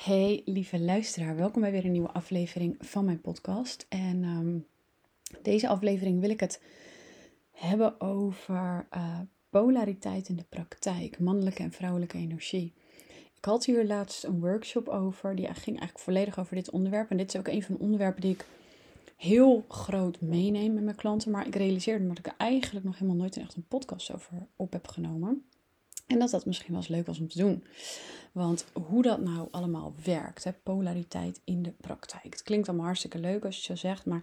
Hey lieve luisteraar, welkom bij weer een nieuwe aflevering van mijn podcast. En um, deze aflevering wil ik het hebben over uh, polariteit in de praktijk, mannelijke en vrouwelijke energie. Ik had hier laatst een workshop over, die ging eigenlijk volledig over dit onderwerp. En dit is ook een van de onderwerpen die ik heel groot meeneem met mijn klanten. Maar ik realiseerde me dat ik er eigenlijk nog helemaal nooit echt een podcast over op heb genomen. En dat dat misschien wel eens leuk was om te doen. Want hoe dat nou allemaal werkt, hè, polariteit in de praktijk. Het klinkt allemaal hartstikke leuk als je het zo zegt, maar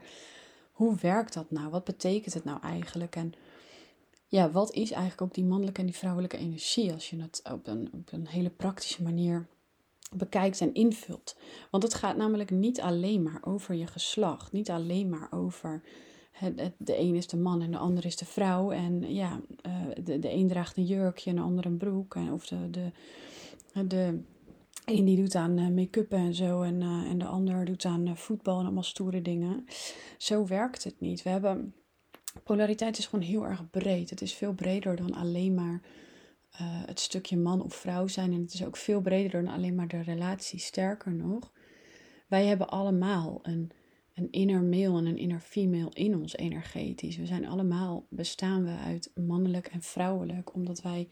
hoe werkt dat nou? Wat betekent het nou eigenlijk? En ja, wat is eigenlijk ook die mannelijke en die vrouwelijke energie als je het op een, op een hele praktische manier bekijkt en invult? Want het gaat namelijk niet alleen maar over je geslacht, niet alleen maar over de een is de man en de ander is de vrouw. En ja, eh, de, de een draagt een jurkje en de ander een broek. En, of de, de, de een die doet aan eh, make-up en zo. En, uh, en de ander doet aan voetbal en allemaal stoere dingen. Zo werkt het niet. We hebben. Polariteit is gewoon heel erg breed. Het is veel breder dan alleen maar het stukje man of vrouw zijn. En het is ook veel breder dan alleen maar de relatie. Sterker nog, wij hebben allemaal een een inner male en een inner female in ons energetisch. We zijn allemaal, bestaan we uit mannelijk en vrouwelijk, omdat wij,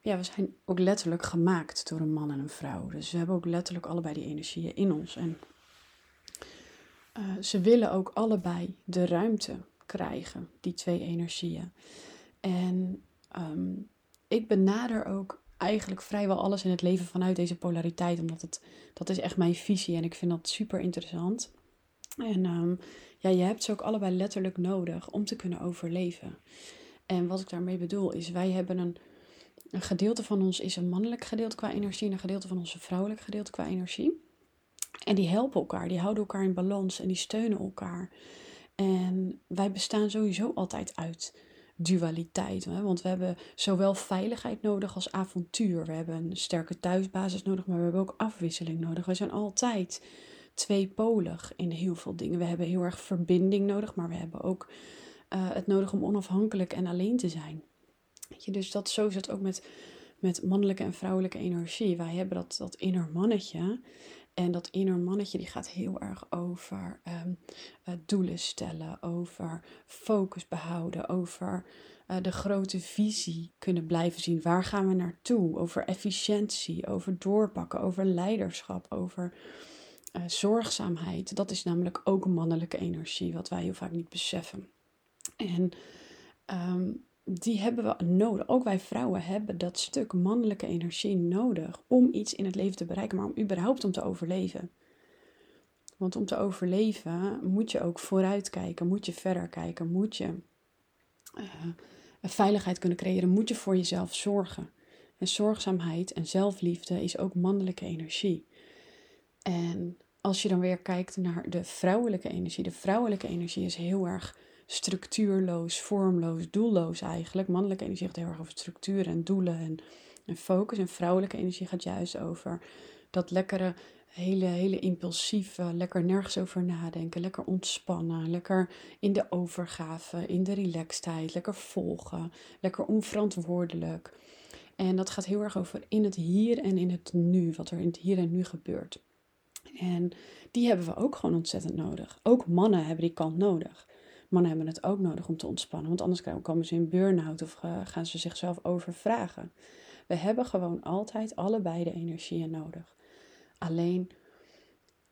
ja, we zijn ook letterlijk gemaakt door een man en een vrouw. Dus we hebben ook letterlijk allebei die energieën in ons. En uh, ze willen ook allebei de ruimte krijgen, die twee energieën. En um, ik benader ook eigenlijk vrijwel alles in het leven vanuit deze polariteit, omdat het, dat is echt mijn visie en ik vind dat super interessant. En um, ja, je hebt ze ook allebei letterlijk nodig om te kunnen overleven. En wat ik daarmee bedoel is, wij hebben een, een gedeelte van ons is een mannelijk gedeelte qua energie en een gedeelte van ons een vrouwelijk gedeelte qua energie. En die helpen elkaar, die houden elkaar in balans en die steunen elkaar. En wij bestaan sowieso altijd uit dualiteit. Hè? Want we hebben zowel veiligheid nodig als avontuur. We hebben een sterke thuisbasis nodig, maar we hebben ook afwisseling nodig. We zijn altijd tweepolig in heel veel dingen. We hebben heel erg verbinding nodig, maar we hebben ook uh, het nodig om onafhankelijk en alleen te zijn. Weet je, dus dat, zo het ook met, met mannelijke en vrouwelijke energie. Wij hebben dat, dat inner mannetje. En dat inner mannetje die gaat heel erg over um, uh, doelen stellen, over focus behouden, over uh, de grote visie kunnen blijven zien. Waar gaan we naartoe? Over efficiëntie, over doorpakken, over leiderschap, over uh, zorgzaamheid, dat is namelijk ook mannelijke energie, wat wij heel vaak niet beseffen. En um, die hebben we nodig. Ook wij vrouwen hebben dat stuk mannelijke energie nodig om iets in het leven te bereiken, maar om überhaupt om te overleven. Want om te overleven moet je ook vooruitkijken, moet je verder kijken, moet je uh, veiligheid kunnen creëren, moet je voor jezelf zorgen. En zorgzaamheid en zelfliefde is ook mannelijke energie. En als je dan weer kijkt naar de vrouwelijke energie. De vrouwelijke energie is heel erg structuurloos, vormloos, doelloos eigenlijk. Mannelijke energie gaat heel erg over structuur en doelen en, en focus. En vrouwelijke energie gaat juist over dat lekkere, hele, hele impulsieve, lekker nergens over nadenken, lekker ontspannen, lekker in de overgave, in de relaxedheid, lekker volgen, lekker onverantwoordelijk. En dat gaat heel erg over in het hier en in het nu, wat er in het hier en nu gebeurt. En die hebben we ook gewoon ontzettend nodig. Ook mannen hebben die kant nodig. Mannen hebben het ook nodig om te ontspannen, want anders komen ze in burn-out of eh, gaan ze zichzelf overvragen. We hebben gewoon altijd allebei de energieën nodig. Alleen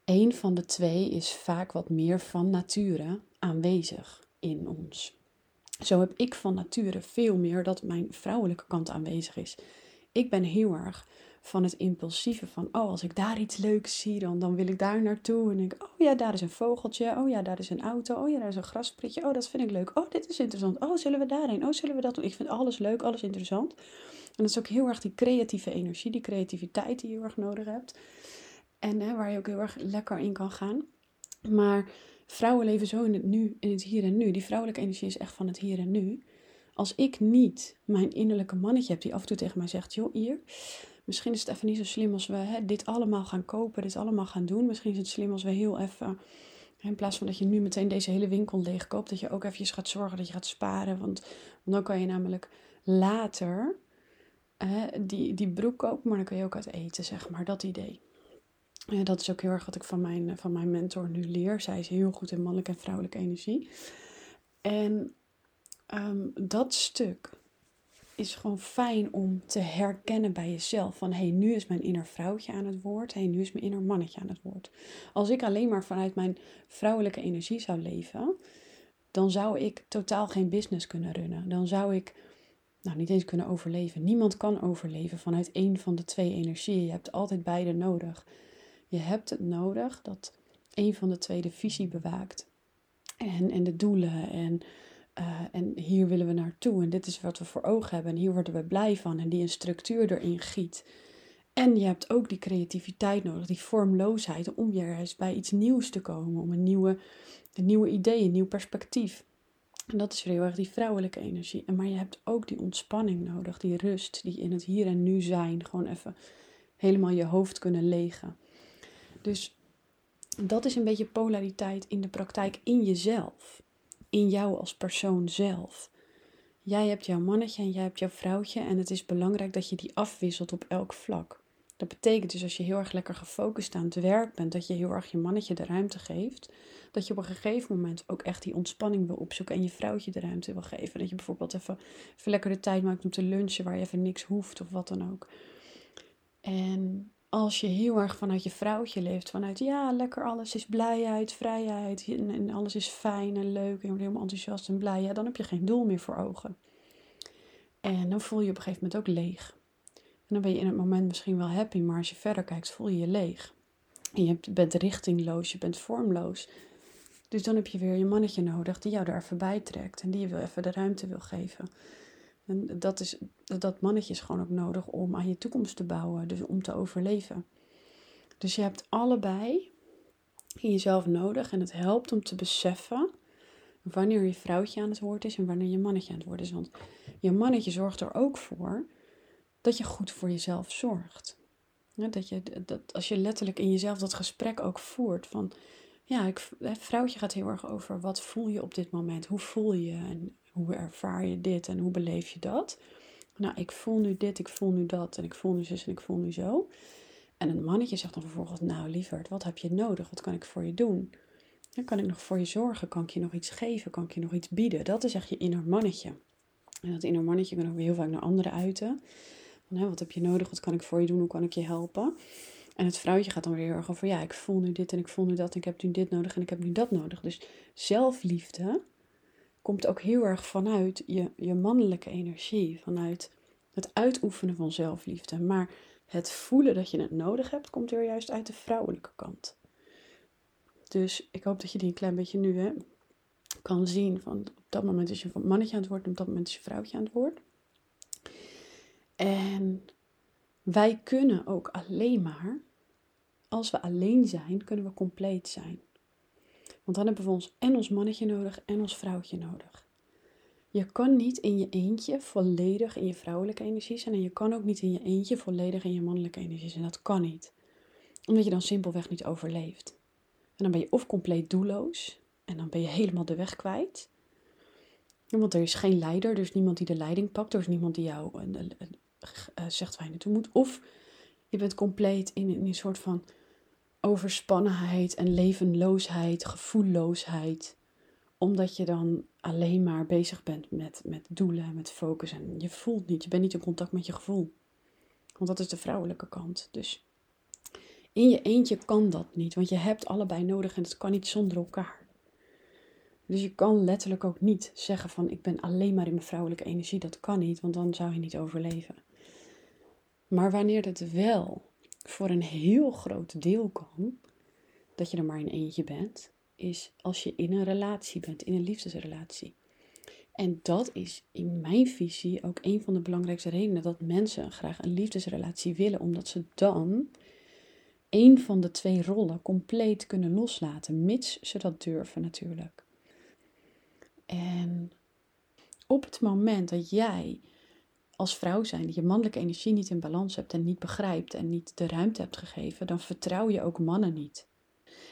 één van de twee is vaak wat meer van nature aanwezig in ons. Zo heb ik van nature veel meer dat mijn vrouwelijke kant aanwezig is. Ik ben heel erg van het impulsieve van, oh, als ik daar iets leuks zie, dan, dan wil ik daar naartoe. En denk, oh ja, daar is een vogeltje. Oh ja, daar is een auto. Oh ja, daar is een grasprietje. Oh, dat vind ik leuk. Oh, dit is interessant. Oh, zullen we daarheen? Oh, zullen we dat doen? Ik vind alles leuk, alles interessant. En dat is ook heel erg die creatieve energie, die creativiteit die je heel erg nodig hebt. En hè, waar je ook heel erg lekker in kan gaan. Maar vrouwen leven zo in het nu, in het hier en nu. Die vrouwelijke energie is echt van het hier en nu. Als ik niet mijn innerlijke mannetje heb die af en toe tegen mij zegt: Joh, hier, misschien is het even niet zo slim als we hè, dit allemaal gaan kopen, dit allemaal gaan doen. Misschien is het slim als we heel even, in plaats van dat je nu meteen deze hele winkel leeg koopt, dat je ook eventjes gaat zorgen dat je gaat sparen. Want, dan kan je namelijk later die, die broek kopen, maar dan kun je ook uit eten, zeg maar. Dat idee. Dat is ook heel erg wat ik van mijn, van mijn mentor nu leer. Zij is heel goed in mannelijke en vrouwelijke energie. En ehm, dat stuk is gewoon fijn om te herkennen bij jezelf. Van hé, hey, nu is mijn inner vrouwtje aan het woord. Hé, hey, nu is mijn inner mannetje aan het woord. Als ik alleen maar vanuit mijn vrouwelijke energie zou leven, dan zou ik totaal geen business kunnen runnen. Dan zou ik nou, niet eens kunnen overleven. Niemand kan overleven vanuit één van de twee energieën. Je hebt altijd beide nodig. Je hebt het nodig dat één van de twee de visie bewaakt. En, en de doelen en uh, en hier willen we naartoe en dit is wat we voor ogen hebben en hier worden we blij van en die een structuur erin giet. En je hebt ook die creativiteit nodig, die vormloosheid, om juist bij iets nieuws te komen, om een nieuwe, een nieuwe idee, een nieuw perspectief. En dat is weer heel erg die vrouwelijke energie. En maar je hebt ook die ontspanning nodig, die rust, die in het hier en nu zijn, gewoon even helemaal je hoofd kunnen legen. Dus dat is een beetje polariteit in de praktijk in jezelf in jou als persoon zelf. Jij hebt jouw mannetje en jij hebt jouw vrouwtje en het is belangrijk dat je die afwisselt op elk vlak. Dat betekent dus als je heel erg lekker gefocust aan het werk bent, dat je heel erg je mannetje de ruimte geeft. Dat je op een gegeven moment ook echt die ontspanning wil opzoeken en je vrouwtje de ruimte wil geven. Dat je bijvoorbeeld even, even lekker de tijd maakt om te lunchen waar je even niks hoeft of wat dan ook. En als je heel erg vanuit je vrouwtje leeft, vanuit ja, lekker alles is blijheid, vrijheid en, alles is fijn en leuk en helemaal enthousiast en blij, ja, dan heb je geen doel meer voor ogen. En dan voel je op een gegeven moment ook leeg. En dan ben je in het moment misschien wel happy, maar als je verder kijkt, voel je je leeg. En je bent richtingloos, je bent vormloos. Dus dan heb je weer je mannetje nodig die jou er even bij trekt en die je wil even de ruimte wil geven. En dat, is, dat mannetje is gewoon ook nodig om aan je toekomst te bouwen, dus om te overleven. Dus je hebt allebei in jezelf nodig en het helpt om te beseffen wanneer je vrouwtje aan het woord is en wanneer je mannetje aan het woord is. Want je mannetje zorgt er ook voor dat je goed voor jezelf zorgt. dat je, dat als je letterlijk in jezelf dat gesprek ook voert van, ja, ik, vrouwtje gaat heel erg over wat voel je op dit moment, hoe voel je en hoe ervaar je dit en hoe beleef je dat? Nou, ik voel nu dit, ik voel nu dat en ik voel nu zus en ik voel nu zo. En een mannetje zegt dan vervolgens, nou lieverd, wat heb je nodig? Wat kan ik voor je doen? Dan kan ik nog voor je zorgen? Kan ik je nog iets geven? Kan ik je nog iets bieden? Dat is echt je inner mannetje. En dat inner mannetje kan ook weer heel vaak naar anderen uiten. Van, hè, wat heb je nodig? Wat kan ik voor je doen? Hoe kan ik je helpen? En het vrouwtje gaat dan weer heel erg over, ja, ik voel nu dit en ik voel nu dat en ik heb nu dit nodig en ik heb nu dat nodig. Dus zelfliefde komt ook heel erg vanuit je, je mannelijke energie, vanuit het uitoefenen van zelfliefde. Maar het voelen dat je het nodig hebt, komt er juist uit de vrouwelijke kant. Dus ik hoop dat je die een klein beetje nu hè, kan zien. Van op dat moment is je mannetje aan het woord en op dat moment is je vrouwtje aan het woord. En wij kunnen ook alleen maar, als we alleen zijn, kunnen we compleet zijn. Want dan hebben we ons en ons mannetje nodig en ons vrouwtje nodig. Je kan niet in je eentje volledig in je vrouwelijke energie zijn en je kan ook niet in je eentje volledig in je mannelijke energie zijn. Dat kan niet. Omdat je dan simpelweg niet overleeft. En dan ben je of compleet doelloos en dan ben je helemaal de weg kwijt. Want er is geen leider, er is niemand die de leiding pakt, er is niemand die jou uh, zegt waar je naartoe moet. Of je bent compleet in, in een soort van overspannenheid en levenloosheid, gevoelloosheid. Omdat je dan alleen maar bezig bent met, met doelen, met focus. En je voelt niet, je bent niet in contact met je gevoel. Want dat is de vrouwelijke kant. Dus in je eentje kan dat niet, want je hebt allebei nodig en het kan niet zonder elkaar. Dus je kan letterlijk ook niet zeggen van ik ben alleen maar in mijn vrouwelijke energie. Dat kan niet, want dan zou je niet overleven. Maar wanneer het wel voor een heel groot deel kan, dat je er maar in eentje bent, is als je in een relatie bent, in een liefdesrelatie. En dat is in mijn visie ook een van de belangrijkste redenen dat mensen graag een liefdesrelatie willen, omdat ze dan een van de twee rollen compleet kunnen loslaten, mits ze dat durven natuurlijk. En op het moment dat jij als vrouw zijn die je mannelijke energie niet in balans hebt en niet begrijpt en niet de ruimte hebt gegeven, dan vertrouw je ook mannen niet.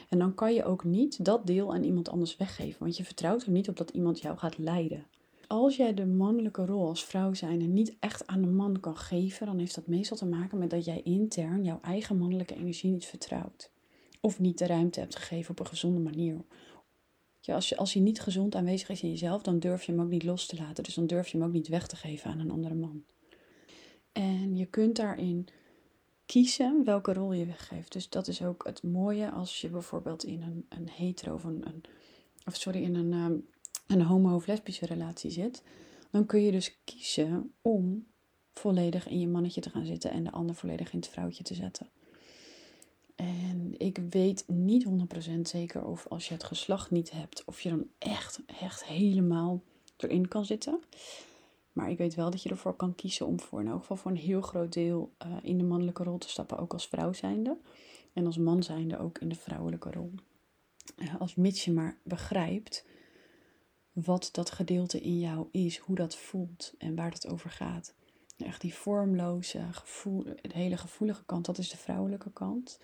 En dan kan je ook niet dat deel aan iemand anders weggeven, want je vertrouwt er niet op dat iemand jou gaat leiden. Als jij de mannelijke rol als vrouw zijn en niet echt aan de man kan geven, dan heeft dat meestal te maken met dat jij intern jouw eigen mannelijke energie niet vertrouwt. Of niet de ruimte hebt gegeven op een gezonde manier. Als, je, als hij niet gezond aanwezig is in jezelf, dan durf je hem ook niet los te laten. Dus dan durf je hem ook niet weg te geven aan een andere man. En je kunt daarin kiezen welke rol je weggeeft. Dus dat is ook het mooie als je bijvoorbeeld in een, een hetero of een, of sorry, in een, um, een homo- of lesbische relatie zit. Dan kun je dus kiezen om volledig in je mannetje te gaan zitten en de ander volledig in het vrouwtje te zetten. En ik weet niet 100% zeker of als je het geslacht niet hebt, of je dan echt, echt helemaal erin kan zitten. Maar ik weet wel dat je ervoor kan kiezen om voor in elk geval voor een heel groot deel uh, in de mannelijke rol te stappen, ook als vrouw zijnde. En als man zijnde ook in de vrouwelijke rol. Uh, als mits je maar begrijpt wat dat gedeelte in jou is, hoe dat voelt en waar het over gaat. Echt die vormloze, gevoel, de hele gevoelige kant, dat is de vrouwelijke kant.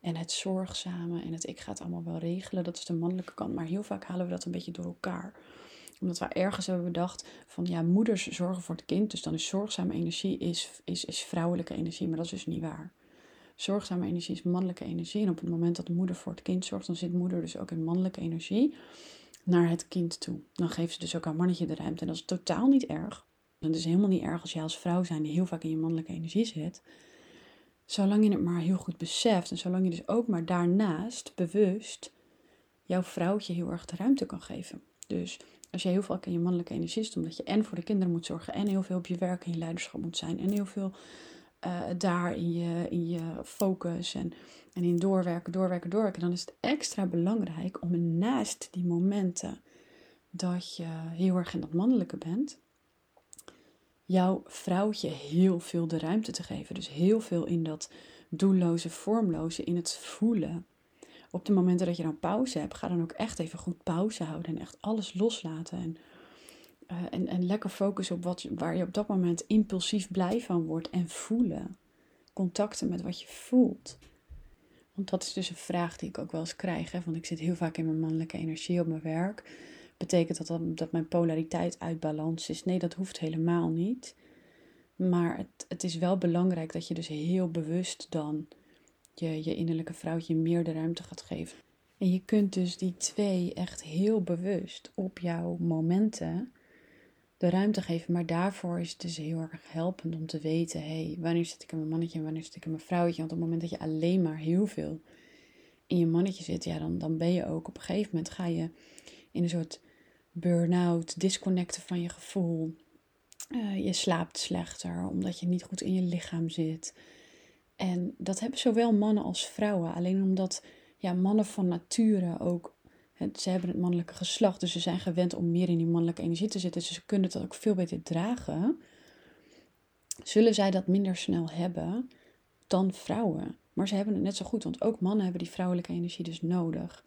En het zorgzame en het ik ga het allemaal wel regelen, dat is de mannelijke kant. Maar heel vaak halen we dat een beetje door elkaar omdat we ergens hebben bedacht van ja, moeders zorgen voor het kind. Dus dan is zorgzame energie is, is, is vrouwelijke energie. Maar dat is dus niet waar. Zorgzame energie is mannelijke energie. En op het moment dat de moeder voor het kind zorgt, dan zit moeder dus ook in mannelijke energie naar het kind toe. Dan geeft ze dus ook haar mannetje de ruimte. En dat is totaal niet erg. Het is helemaal niet erg als jij als vrouw zijn die heel vaak in je mannelijke energie zit. Zolang je het maar heel goed beseft en zolang je dus ook maar daarnaast bewust jouw vrouwtje heel erg de ruimte kan geven. Dus als je heel veel in je mannelijke energie zit, omdat je en voor de kinderen moet zorgen en heel veel op je werk en je leiderschap moet zijn en heel veel uh, daar in je, in je focus en, en in doorwerken, doorwerken, doorwerken, dan is het extra belangrijk om naast die momenten dat je heel erg in dat mannelijke bent, jouw vrouwtje heel veel de ruimte te geven. Dus heel veel in dat doelloze, vormloze, in het voelen op de momenten dat je dan pauze hebt, ga dan ook echt even goed pauze houden en echt alles loslaten. En, uh, en, en lekker focussen op wat, waar je op dat moment impulsief blij van wordt en voelen. Contacten met wat je voelt. Want dat is dus een vraag die ik ook wel eens krijg. Hè? Want ik zit heel vaak in mijn mannelijke energie op mijn werk. Betekent dat, dat mijn polariteit uit balans is? Nee, dat hoeft helemaal niet. Maar het, het is wel belangrijk dat je dus heel bewust dan je je innerlijke vrouwtje meer de ruimte gaat geven. En je kunt dus die twee echt heel bewust op jouw momenten de ruimte geven. Maar daarvoor is het dus heel erg helpend om te weten: hé, hey, wanneer zit ik in mijn mannetje en wanneer zit ik in mijn vrouwtje? Want op het moment dat je alleen maar heel veel in je mannetje zit, ja, dan, dan ben je ook op een gegeven moment ga je in een soort burn-out, disconnecten van je gevoel. Uh, je slaapt slechter omdat je niet goed in je lichaam zit. En dat hebben zowel mannen als vrouwen. Alleen omdat ja, mannen van nature ook. ze hebben het mannelijke geslacht, dus ze zijn gewend om meer in die mannelijke energie te zitten. Dus ze kunnen dat ook veel beter dragen. Zullen zij dat minder snel hebben dan vrouwen? Maar ze hebben het net zo goed, want ook mannen hebben die vrouwelijke energie dus nodig.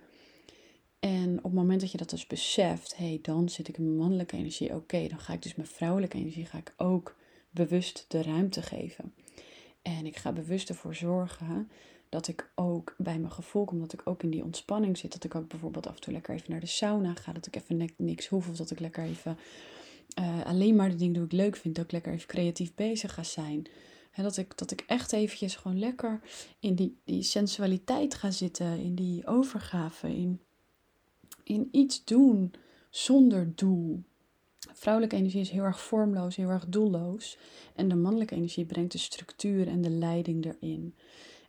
En op het moment dat je dat dus beseft, hé, hey, dan zit ik in mijn mannelijke energie, oké, dan ga ik dus mijn vrouwelijke energie ga ik ook bewust de ruimte geven. En ik ga bewust ervoor zorgen dat ik ook bij mijn gevoel kom, dat ik ook in die ontspanning zit. Dat ik ook bijvoorbeeld af en toe lekker even naar de sauna ga. Dat ik even niks hoef of dat ik lekker even uh, alleen maar de dingen die ik leuk vind. Dat ik lekker even creatief bezig ga zijn. Dat, ik, dat ik echt eventjes gewoon lekker in die, die sensualiteit ga zitten. In die overgave. In, in iets doen zonder doel. Vrouwelijke energie is heel erg vormloos, heel erg doelloos. En de mannelijke energie brengt de structuur en de leiding erin.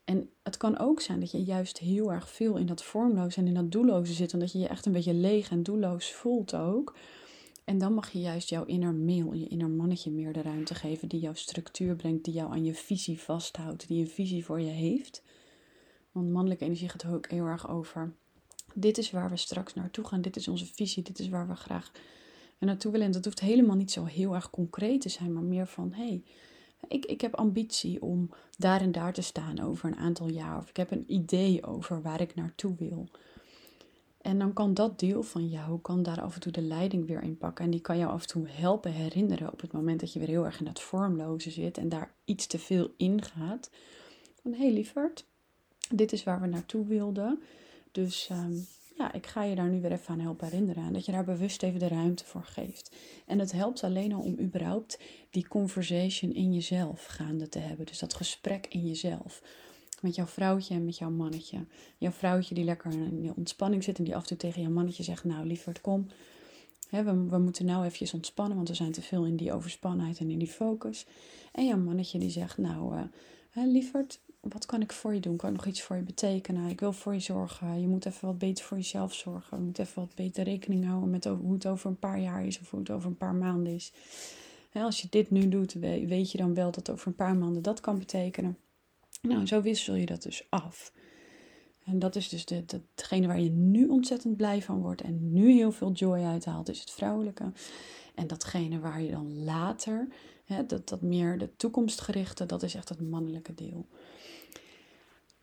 En het kan ook zijn dat je juist heel erg veel in dat vormloos en in dat doelloze zit. Omdat je je echt een beetje leeg en doelloos voelt ook. En dan mag je juist jouw inner mail, je inner mannetje meer de ruimte geven. Die jouw structuur brengt, die jou aan je visie vasthoudt. Die een visie voor je heeft. Want mannelijke energie gaat ook heel erg over. Dit is waar we straks naartoe gaan. Dit is onze visie. Dit is waar we graag naartoe willen. En dat hoeft helemaal niet zo heel erg concreet te zijn, maar meer van hé, hey, ik, ik heb ambitie om daar en daar te staan over een aantal jaar. Of ik heb een idee over waar ik naartoe wil. En dan kan dat deel van jou, kan daar af en toe de leiding weer in pakken. En die kan jou af en toe helpen herinneren op het moment dat je weer heel erg in dat vormloze zit en daar iets te veel in gaat. Van hé hey, lieverd, dit is waar we naartoe wilden. Dus um, ja, ik ga je daar nu weer even aan helpen herinneren. En dat je daar bewust even de ruimte voor geeft. En het helpt alleen al om überhaupt die conversation in jezelf gaande te hebben. Dus dat gesprek in jezelf. Met jouw vrouwtje en met jouw mannetje. Jouw vrouwtje die lekker in de ontspanning zit en die af en toe tegen jouw mannetje zegt: Nou, lieverd, kom. we, we moeten nou eventjes ontspannen, want we zijn te veel in die overspannenheid en in die focus. En jouw mannetje die zegt: Nou, uh, lieverd, wat kan ik voor je doen? Kan ik nog iets voor je betekenen? Ik wil voor je zorgen. Je moet even wat beter voor jezelf zorgen. Je moet even wat beter rekening houden met hoe het over een paar jaar is of hoe het over een paar maanden is. als je dit nu doet, weet je dan wel dat over een paar maanden dat kan betekenen. Nou, zo wissel je dat dus af. En dat is dus de, hetgene waar je nu ontzettend blij van wordt en nu heel veel joy uithaalt, is het vrouwelijke. En datgene waar je dan later, hè, dat, dat meer de toekomstgerichte, dat is echt het mannelijke deel.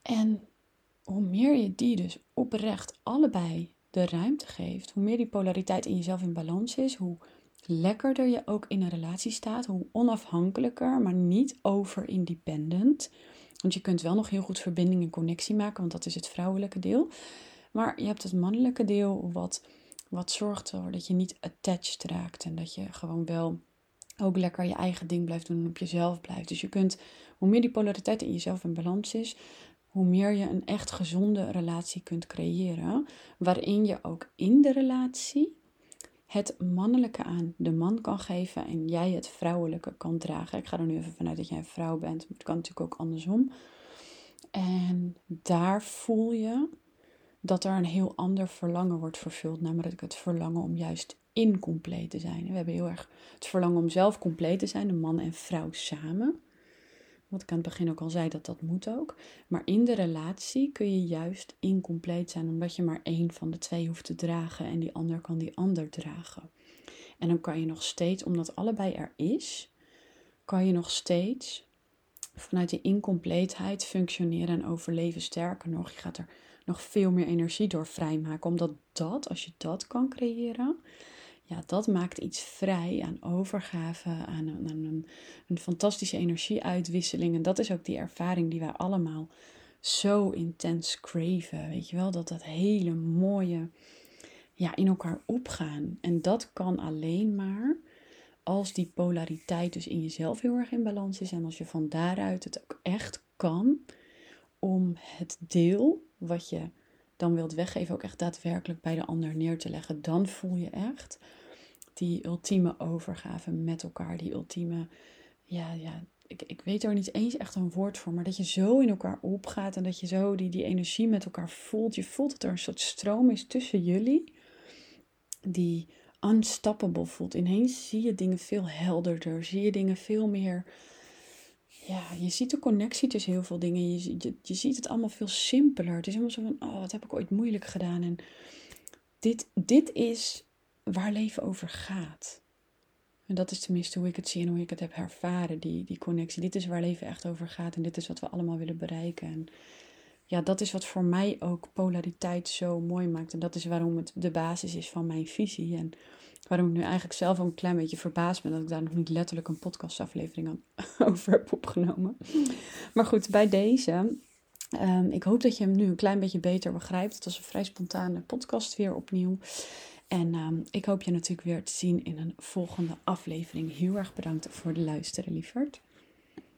En hoe meer je die dus oprecht allebei de ruimte geeft, hoe meer die polariteit in jezelf in balans is, hoe lekkerder je ook in een relatie staat, hoe onafhankelijker, maar niet over independent. Want je kunt wel nog heel goed verbinding en connectie maken, want dat is het vrouwelijke deel. Maar je hebt het mannelijke deel wat, wat zorgt ervoor dat je niet attached raakt en dat je gewoon wel ook lekker je eigen ding blijft doen en op jezelf blijft. Dus je kunt, hoe meer die polariteit in jezelf in balans is, hoe meer je een echt gezonde relatie kunt creëren, waarin je ook in de relatie het mannelijke aan de man kan geven en jij het vrouwelijke kan dragen. Ik ga er nu even vanuit dat jij een vrouw bent, maar het kan natuurlijk ook andersom. En daar voel je dat er een heel ander verlangen wordt vervuld, namelijk het verlangen om juist incompleet te zijn. We hebben heel erg het verlangen om zelf compleet te zijn, de man en vrouw samen. Wat ik aan het begin ook al zei, dat dat moet ook. Maar in de relatie kun je juist incompleet zijn, omdat je maar één van de twee hoeft te dragen en die ander kan die ander dragen. En dan kan je nog steeds, omdat allebei er is, kan je nog steeds vanuit die incompleetheid functioneren en overleven. Sterker nog, je gaat er nog veel meer energie door vrijmaken, omdat dat, als je dat kan creëren, ja, dat maakt iets vrij aan overgave, aan, een, een, een fantastische energieuitwisseling. En dat is ook die ervaring die wij allemaal zo intens craven. Weet je wel, dat dat hele mooie ja, in elkaar opgaan. En dat kan alleen maar als die polariteit dus in jezelf heel erg in balans is. En als je van daaruit het ook echt kan om het deel wat je dan wilt weggeven, ook echt daadwerkelijk bij de ander neer te leggen. Dan voel je echt die ultieme overgave met elkaar, die ultieme, ja, ja, ik, ik weet er niet eens echt een woord voor, maar dat je zo in elkaar opgaat en dat je zo die, die energie met elkaar voelt. Je voelt dat er een soort stroom is tussen jullie, die unstoppable voelt. Ineens zie je dingen veel helderder, zie je dingen veel meer. Ja, je ziet de connectie tussen heel veel dingen. Je, je, je ziet het allemaal veel simpeler. Het is helemaal zo van, oh, wat heb ik ooit moeilijk gedaan. En dit, dit is waar leven over gaat. En dat is tenminste hoe ik het zie en hoe ik het heb ervaren, die, die connectie. Dit is waar leven echt over gaat en dit is wat we allemaal willen bereiken. En ja, dat is wat voor mij ook polariteit zo mooi maakt. En dat is waarom het de basis is van mijn visie. En waarom ik nu eigenlijk zelf ook een klein beetje verbaasd ben dat ik daar nog niet letterlijk een podcastaflevering over heb opgenomen. Maar goed, bij deze. Um, ik hoop dat je hem nu een klein beetje beter begrijpt. Het was een vrij spontane podcast weer opnieuw. En ehm, ik hoop je natuurlijk weer te zien in een volgende aflevering. Heel erg bedankt voor het luisteren, lieverd.